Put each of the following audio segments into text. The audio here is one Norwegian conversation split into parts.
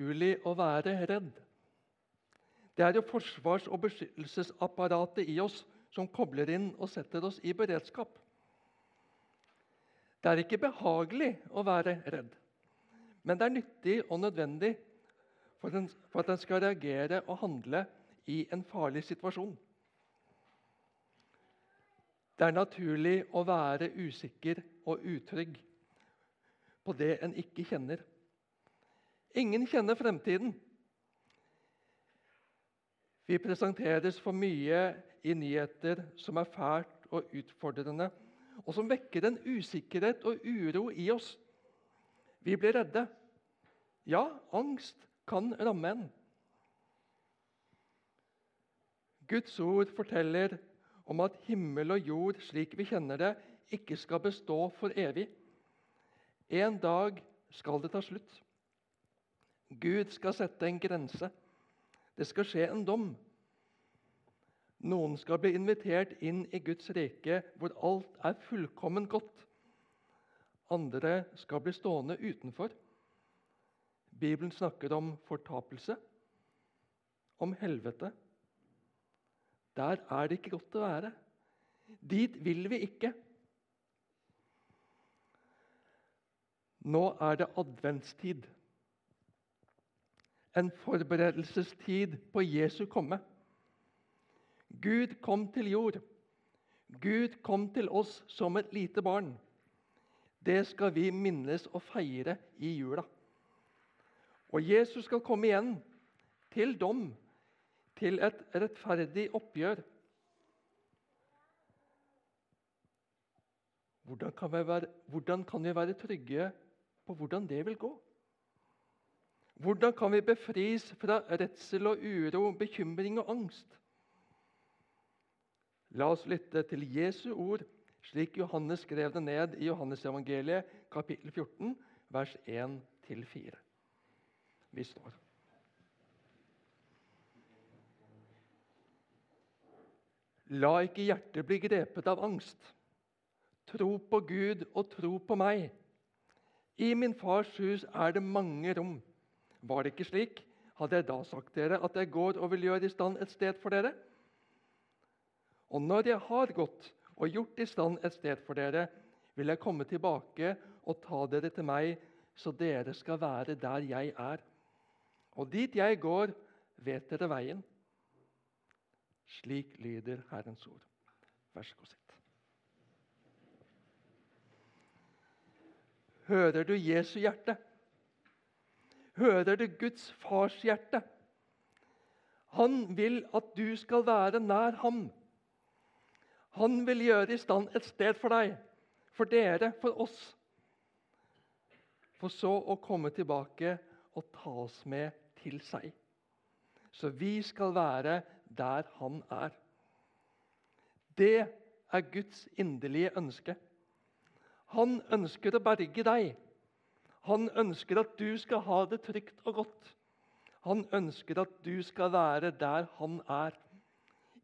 naturlig å være redd. Det er jo forsvars- og beskyttelsesapparatet i oss som kobler inn og setter oss i beredskap. Det er ikke behagelig å være redd, men det er nyttig og nødvendig for, at en skal reagere og handle i en farlig situasjon. Det er naturlig å være usikker og utrygg på det en ikke kjenner. Ingen kjenner fremtiden. Vi presenteres for mye i nyheter som er fælt og utfordrende, og som vekker en usikkerhet og uro i oss. Vi blir redde. Ja, angst kan ramme en. Guds ord forteller om at himmel og jord slik vi kjenner det, ikke skal bestå for evig. En dag skal det ta slutt. Gud skal sette en grense. Det skal skje en dom. Noen skal bli invitert inn i Guds rike, hvor alt er fullkommen godt. Andre skal bli stående utenfor. Bibelen snakker om fortapelse, om helvete. Der er det ikke godt å være. Dit vil vi ikke. Nå er det adventstid. En forberedelsestid på Jesu komme. Gud kom til jord. Gud kom til oss som et lite barn. Det skal vi minnes og feire i jula. Og Jesus skal komme igjen til dom til et rettferdig oppgjør. Hvordan kan, være, kan vi være trygge på hvordan det vil gå? Hvordan kan vi befris fra redsel og uro, bekymring og angst? La oss lytte til Jesu ord, slik Johannes skrev det ned i Johannesevangeliet kapittel 14, vers 1-4. Vi står. La ikke hjertet bli grepet av angst. Tro på Gud og tro på meg. I min fars hus er det mange rom. Var det ikke slik, hadde jeg da sagt dere at jeg går og vil gjøre i stand et sted for dere. Og når jeg har gått og gjort i stand et sted for dere, vil jeg komme tilbake og ta dere til meg, så dere skal være der jeg er. Og dit jeg går, vet dere veien. Slik lyder Herrens ord. Vær så god, sitt. Hører du Jesu hjerte? Hører du Guds fars hjerte? Han vil at du skal være nær ham. Han vil gjøre i stand et sted for deg, for dere, for oss. For så å komme tilbake og ta oss med til seg. Så vi skal være der han er. Det er Guds inderlige ønske. Han ønsker å berge deg. Han ønsker at du skal ha det trygt og godt. Han ønsker at du skal være der han er.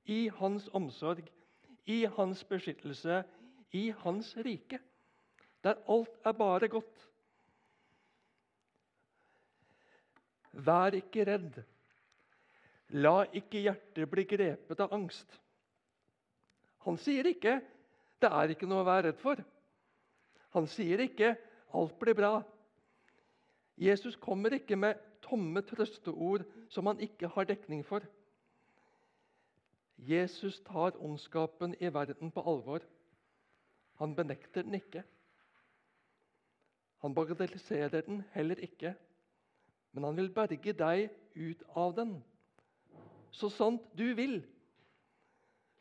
I hans omsorg, i hans beskyttelse, i hans rike. Der alt er bare godt. Vær ikke redd. La ikke hjertet bli grepet av angst. Han sier ikke 'det er ikke noe å være redd for'. Han sier ikke 'alt blir bra'. Jesus kommer ikke med tomme trøsteord som han ikke har dekning for. Jesus tar ondskapen i verden på alvor. Han benekter den ikke. Han bagatelliserer den heller ikke, men han vil berge deg ut av den så sant du vil.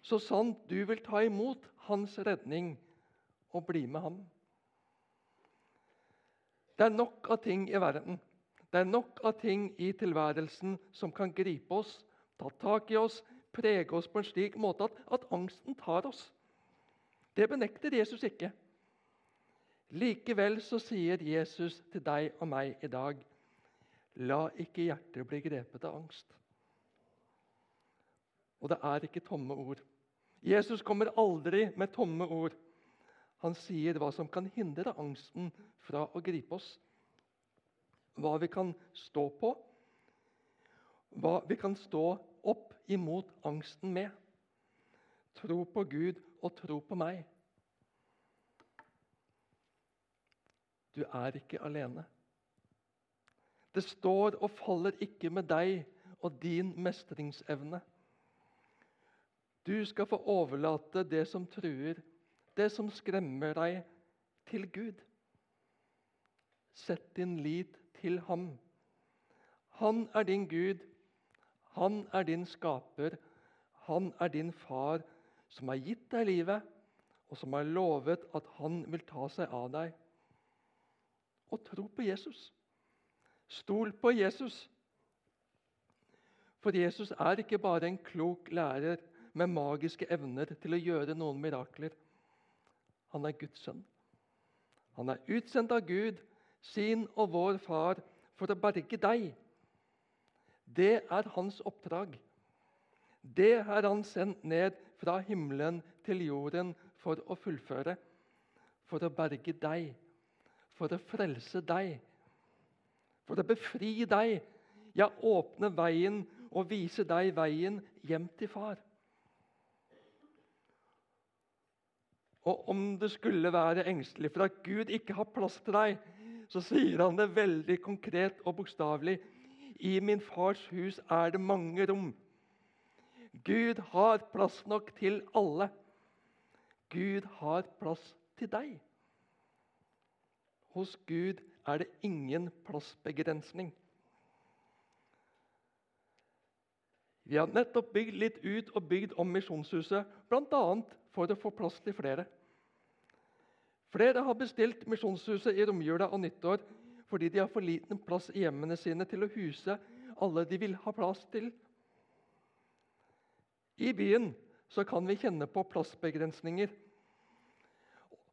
Så sant du vil ta imot hans redning og bli med ham. Det er nok av ting i verden, det er nok av ting i tilværelsen som kan gripe oss, ta tak i oss, prege oss på en slik måte at, at angsten tar oss. Det benekter Jesus ikke. Likevel så sier Jesus til deg og meg i dag La ikke hjertet bli grepet av angst. Og det er ikke tomme ord. Jesus kommer aldri med tomme ord. Han sier hva som kan hindre angsten fra å gripe oss. hva vi kan stå på, hva vi kan stå opp imot angsten med. Tro på Gud og tro på meg. Du er ikke alene. Det står og faller ikke med deg og din mestringsevne. Du skal få overlate det som truer, det som skremmer deg, til Gud. Sett din lit til ham. Han er din Gud, han er din skaper, han er din far, som har gitt deg livet, og som har lovet at han vil ta seg av deg. Og tro på Jesus. Stol på Jesus. For Jesus er ikke bare en klok lærer med magiske evner til å gjøre noen mirakler. Han er Guds sønn. Han er utsendt av Gud, sin og vår far, for å berge deg. Det er hans oppdrag. Det er han sendt ned fra himmelen til jorden for å fullføre. For å berge deg, for å frelse deg, for å befri deg. Ja, åpne veien og vise deg veien hjem til far. Og om det skulle være engstelig for at Gud ikke har plass til deg, så sier han det veldig konkret og bokstavelig. I min fars hus er det mange rom. Gud har plass nok til alle. Gud har plass til deg. Hos Gud er det ingen plassbegrensning. Vi har nettopp bygd litt ut og bygd om Misjonshuset, bl.a. for å få plass til flere. Flere har bestilt Misjonshuset i romjula og nyttår fordi de har for liten plass i hjemmene sine til å huse alle de vil ha plass til. I byen så kan vi kjenne på plassbegrensninger.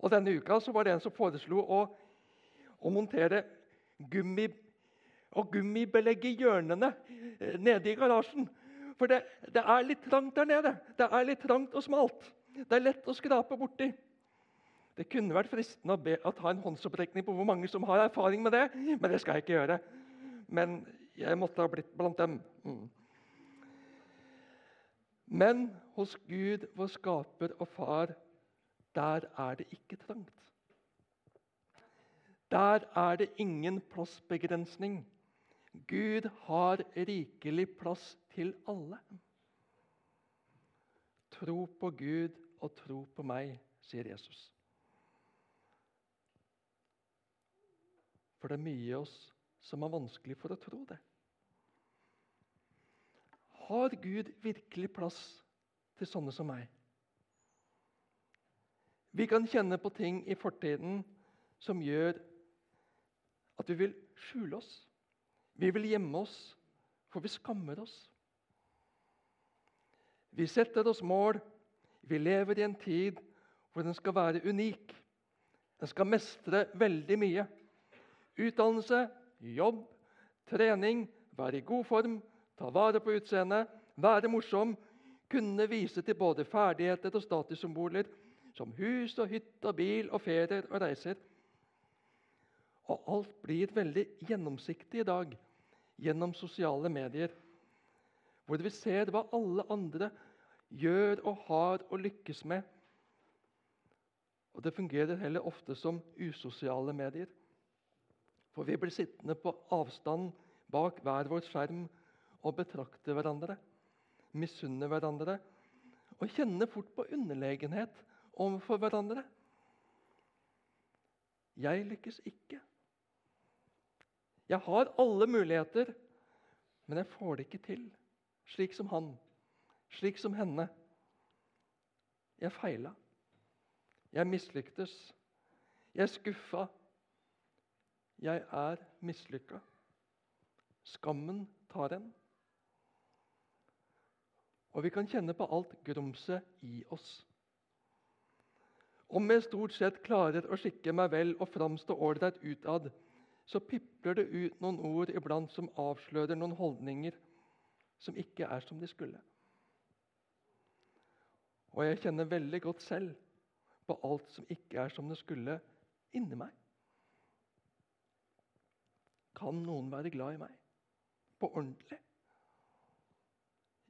Og Denne uka så var det en som foreslo å, å montere gummi, og gummibelegge hjørnene eh, nede i garasjen. For det, det, er litt trangt der nede. Det er litt trangt og smalt. Det er lett å skrape borti. Det kunne vært fristende å, be, å ta en håndsopprekning på hvor mange som har erfaring med det, men det skal jeg ikke gjøre. Men jeg måtte ha blitt blant dem. Mm. Men hos Gud, vår skaper og far, der er det ikke trangt. Der er det ingen plassbegrensning. Gud har rikelig plass til alle. Tro på Gud og tro på meg, sier Jesus. For det er mye i oss som er vanskelig for å tro det. Har Gud virkelig plass til sånne som meg? Vi kan kjenne på ting i fortiden som gjør at vi vil skjule oss. Vi vil gjemme oss, for vi skammer oss. Vi setter oss mål. Vi lever i en tid hvor den skal være unik. Den skal mestre veldig mye. Utdannelse, jobb, trening, være i god form, ta vare på utseendet, være morsom, kunne vise til både ferdigheter og statussymboler som hus og hytte og bil og ferier og reiser. Og alt blir veldig gjennomsiktig i dag gjennom sosiale medier, hvor vi ser hva alle andre gjør og har og lykkes med. Og Det fungerer heller ofte som usosiale medier. For vi blir sittende på avstand bak hver vår skjerm og betrakte hverandre, misunne hverandre og kjenne fort på underlegenhet overfor hverandre. Jeg lykkes ikke. Jeg har alle muligheter, men jeg får det ikke til. Slik som han, slik som henne. Jeg feila. Jeg mislyktes. Jeg skuffa. Jeg er mislykka. Skammen tar en. Og vi kan kjenne på alt grumset i oss. Om jeg stort sett klarer å skikke meg vel og framstå ålreit utad, så pipler det ut noen ord iblant som avslører noen holdninger som ikke er som de skulle. Og jeg kjenner veldig godt selv på alt som ikke er som det skulle inni meg. kan noen være glad i meg. På ordentlig.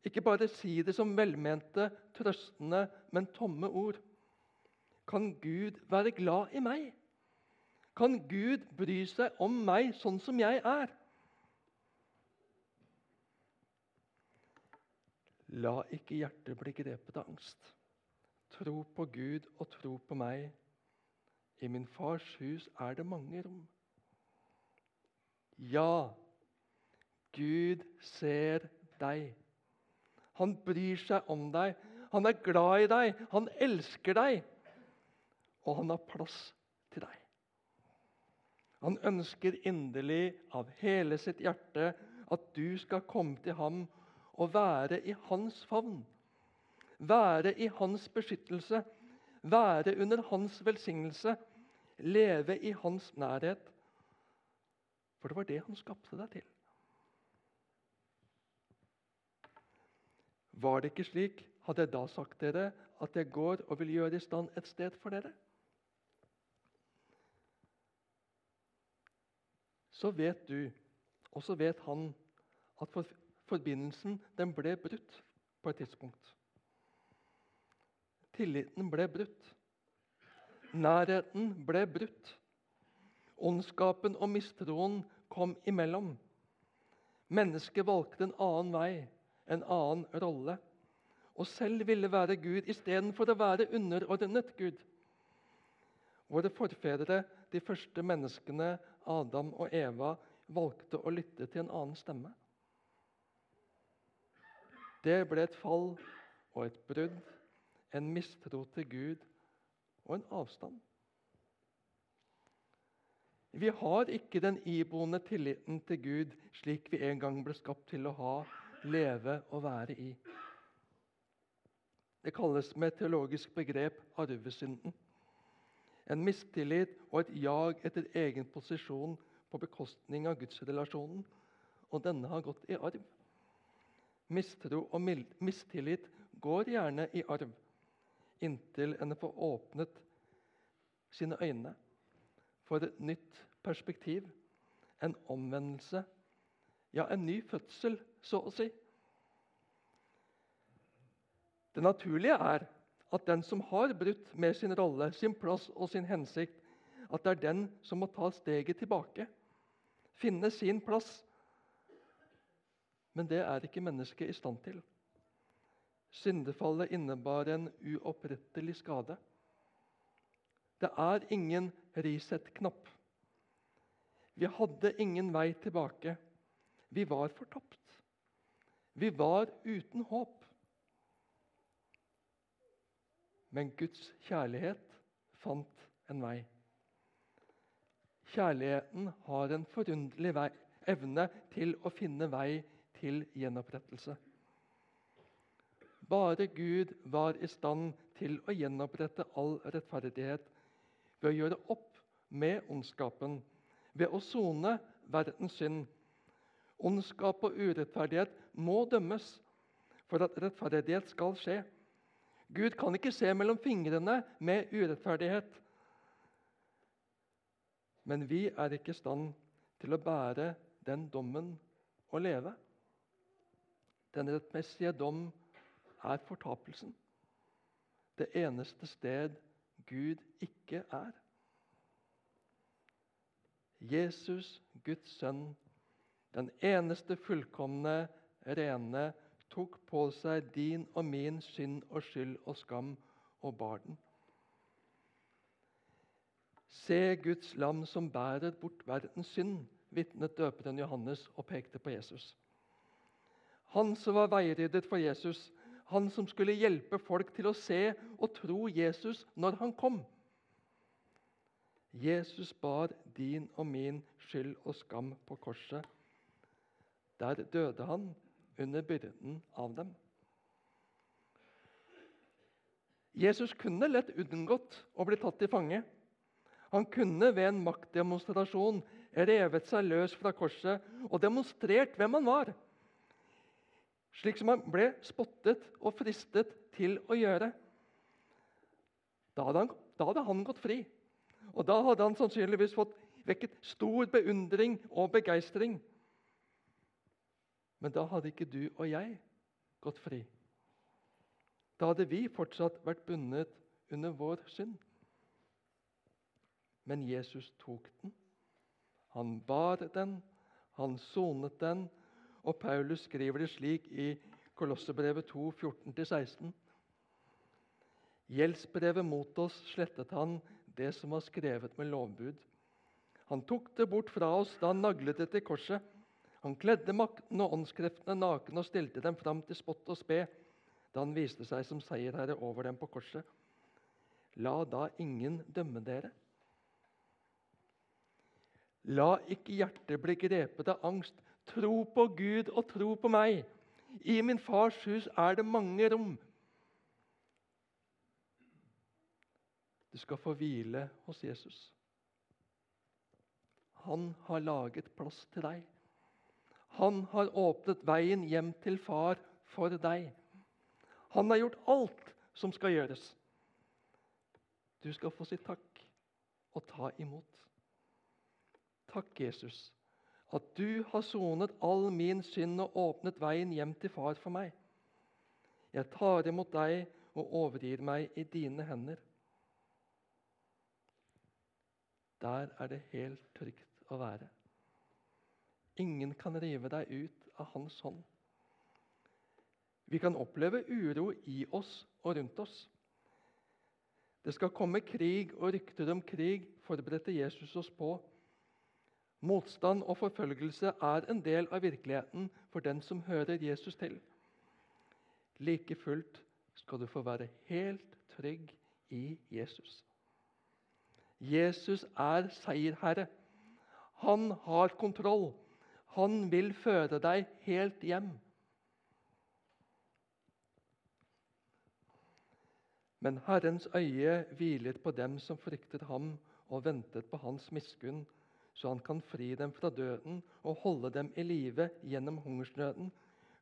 Ikke bare si det som velmente, trøstende, men tomme ord. Kan Gud være glad i meg? Kan Gud bry seg om meg sånn som jeg er? La ikke hjertet bli grepet av angst. Tro på Gud og tro på meg. I min fars hus er det mange rom. Ja, Gud ser deg. Han bryr seg om deg. Han er glad i deg. Han elsker deg. Og han har plass til deg. Han ønsker inderlig av hele sitt hjerte at du skal komme til ham og være i hans favn. Være i hans beskyttelse, være under hans velsignelse, leve i hans nærhet. For det var det han skapte deg til. Var det ikke slik, hadde jeg da sagt dere at jeg går og vil gjøre i stand et sted for dere. Så vet du, og så vet han, at for, forbindelsen den ble brutt på et tidspunkt. Tilliten ble brutt. Nærheten ble brutt. Ondskapen og mistroen kom imellom. Mennesket valgte en annen vei, en annen rolle, og selv ville være Gud istedenfor å være underordnet Gud. Våre forfedre, de første menneskene, Adam og Eva, valgte å lytte til en annen stemme. Det ble et fall og et brudd, en mistro til Gud og en avstand. Vi har ikke den iboende tilliten til Gud slik vi en gang ble skapt til å ha, leve og være i. Det kalles med et teologisk begrep arvesynden. En mistillit og et jag etter egen posisjon på bekostning av gudsrelasjonen. Og denne har gått i arv. Mistro og mistillit går gjerne i arv inntil en får åpnet sine øyne for et nytt perspektiv, en omvendelse, ja, en ny fødsel, så å si. Det naturlige er at den som har brutt med sin rolle, sin plass og sin hensikt, at det er den som må ta steget tilbake, finne sin plass. Men det er ikke mennesket i stand til. Syndefallet innebar en uopprettelig skade. Det er ingen reset-knapp. Vi hadde ingen vei tilbake. Vi var fortapt. Vi var uten håp. Men Guds kjærlighet fant en vei. Kjærligheten har en forunderlig vei, evne til å finne vei til gjenopprettelse. Bare Gud var i stand til å gjenopprette all rettferdighet ved å gjøre opp med ondskapen, ved å sone verdens synd. Ondskap og urettferdighet må dømmes for at rettferdighet skal skje. Gud kan ikke se mellom fingrene med urettferdighet. Men vi er ikke i stand til å bære den dommen og leve. Den rettmessige dom er fortapelsen. Det eneste sted Gud ikke er. Jesus, Guds sønn, den eneste fullkomne, rene, tok på seg din og min synd og skyld og skam og bar den. Se Guds lam som bærer bort verdens synd, vitnet døperen Johannes og pekte på Jesus. Han som var veiryddet for Jesus, han som skulle hjelpe folk til å se og tro Jesus når han kom. Jesus bar din og min skyld og skam på korset. Der døde han under byrden av dem. Jesus kunne lett unngått å bli tatt til fange. Han kunne ved en maktdemonstrasjon revet seg løs fra korset og demonstrert hvem han var, slik som han ble spottet og fristet til å gjøre. Da hadde han, da hadde han gått fri. Og da hadde han sannsynligvis fått vekket stor beundring og begeistring. Men da hadde ikke du og jeg gått fri. Da hadde vi fortsatt vært bundet under vår synd. Men Jesus tok den. Han bar den, han sonet den, og Paulus skriver det slik i Kolossebrevet 2, 14-16. Gjeldsbrevet mot oss slettet han det som var skrevet med lovbud. Han tok det bort fra oss da han naglet det til korset. Han kledde makten og åndskreftene nakne og stilte dem fram til spott og spe da han viste seg som seierherre over dem på korset. La da ingen dømme dere. La ikke hjertet bli grepet av angst. Tro på Gud og tro på meg. I min fars hus er det mange rom. Du skal få hvile hos Jesus. Han har laget plass til deg. Han har åpnet veien hjem til far for deg. Han har gjort alt som skal gjøres. Du skal få si takk og ta imot. Takk, Jesus, at du har sonet all min synd og åpnet veien hjem til far for meg. Jeg tar imot deg og overgir meg i dine hender. Der er det helt trygt å være. Ingen kan rive deg ut av hans hånd. Vi kan oppleve uro i oss og rundt oss. Det skal komme krig og rykter om krig, forberedte Jesus oss på. Motstand og forfølgelse er en del av virkeligheten for den som hører Jesus til. Like fullt skal du få være helt trygg i Jesus. Jesus er seierherre. Han har kontroll. Han vil føre deg helt hjem. Men Herrens øye hviler på dem som frykter ham og ventet på hans miskunn, så han kan fri dem fra døden og holde dem i live gjennom hungersnøden,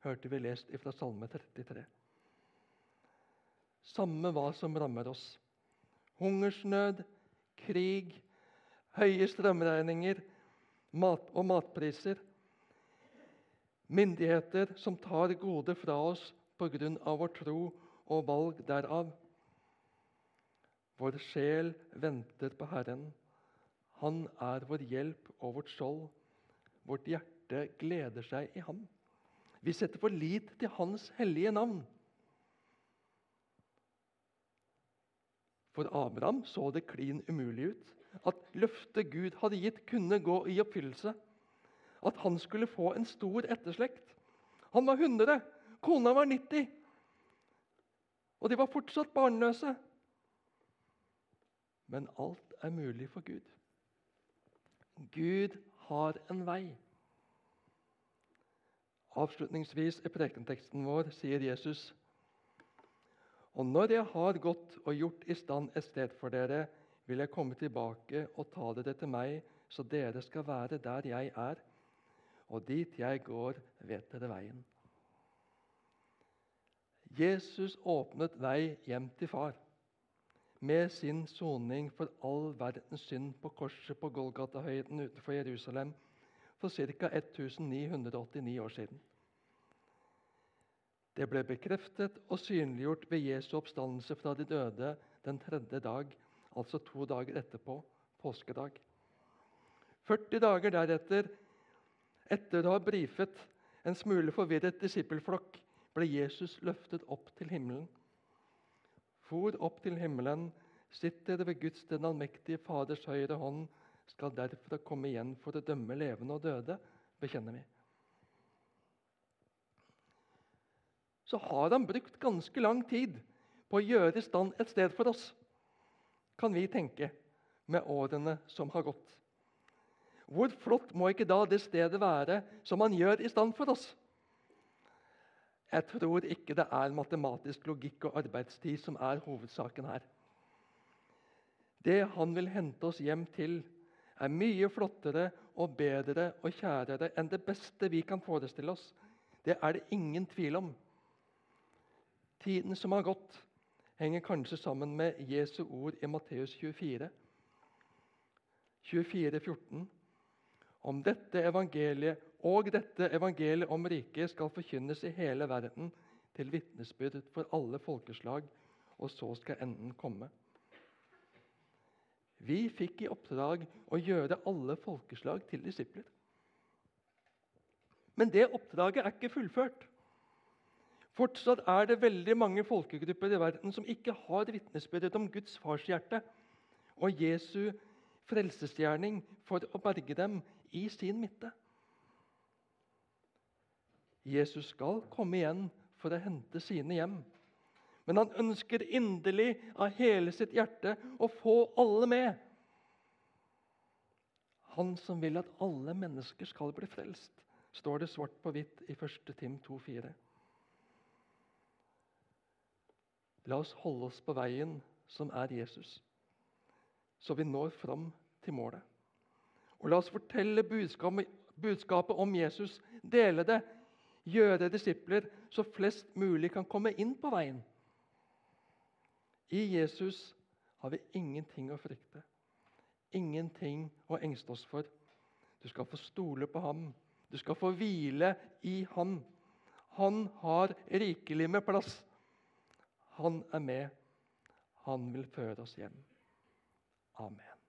hørte vi lest fra Salme 33. Samme hva som rammer oss. Hungersnød, krig, høye strømregninger mat og matpriser. Myndigheter som tar gode fra oss pga. vår tro og valg derav. Vår sjel venter på Herren. Han er vår hjelp og vårt skjold. Vårt hjerte gleder seg i ham. Vi setter vår lit til Hans hellige navn. For Abraham så det klin umulig ut at løftet Gud hadde gitt, kunne gå i oppfyllelse. At han skulle få en stor etterslekt. Han var 100, kona var 90. Og de var fortsatt barnløse. Men alt er mulig for Gud. Gud har en vei. Avslutningsvis i prekenteksten vår sier Jesus og når jeg har gått og gjort i stand et sted for dere, vil jeg komme tilbake og ta dere til meg, så dere skal være der jeg er. Og dit jeg går, vet dere veien. Jesus åpnet vei hjem til far med sin soning for all verdens synd på korset på Golgata-høyden utenfor Jerusalem for ca. 1989 år siden. Det ble bekreftet og synliggjort ved Jesu oppstandelse fra de døde den tredje dag, altså to dager etterpå, påskedag. 40 dager deretter, etter å ha brifet en smule forvirret disippelflokk, ble Jesus løftet opp til himmelen. For opp til himmelen, sitter ved Guds den allmektige Faders høyre hånd, skal derfra komme igjen for å dømme levende og døde, bekjenner vi. så har han brukt ganske lang tid på å gjøre i stand et sted for oss, kan vi tenke, med årene som har gått. Hvor flott må ikke da det stedet være som han gjør i stand for oss? Jeg tror ikke det er matematisk logikk og arbeidstid som er hovedsaken her. Det han vil hente oss hjem til, er mye flottere og bedre og kjærere enn det beste vi kan forestille oss. Det er det ingen tvil om. Tiden som har gått, henger kanskje sammen med Jesu ord i Matteus 24. 24, 14. Om dette evangeliet og dette evangeliet om riket skal forkynnes i hele verden til vitnesbyrd for alle folkeslag, og så skal enden komme. Vi fikk i oppdrag å gjøre alle folkeslag til disipler. Men det oppdraget er ikke fullført. Fortsatt er det veldig mange folkegrupper i verden som ikke har vitnesbyrdet om Guds farshjerte og Jesu frelsesgjerning for å berge dem i sin midte. Jesus skal komme igjen for å hente sine hjem. Men han ønsker inderlig av hele sitt hjerte å få alle med. Han som vil at alle mennesker skal bli frelst, står det svart på hvitt i 1. Tim 2,4. La oss holde oss på veien som er Jesus, så vi når fram til målet. Og la oss fortelle budskapet om Jesus, dele det, gjøre disipler, så flest mulig kan komme inn på veien. I Jesus har vi ingenting å frykte, ingenting å engste oss for. Du skal få stole på ham, du skal få hvile i ham. Han har rikelig med plass. Han er med. Han vil føre oss hjem. Amen.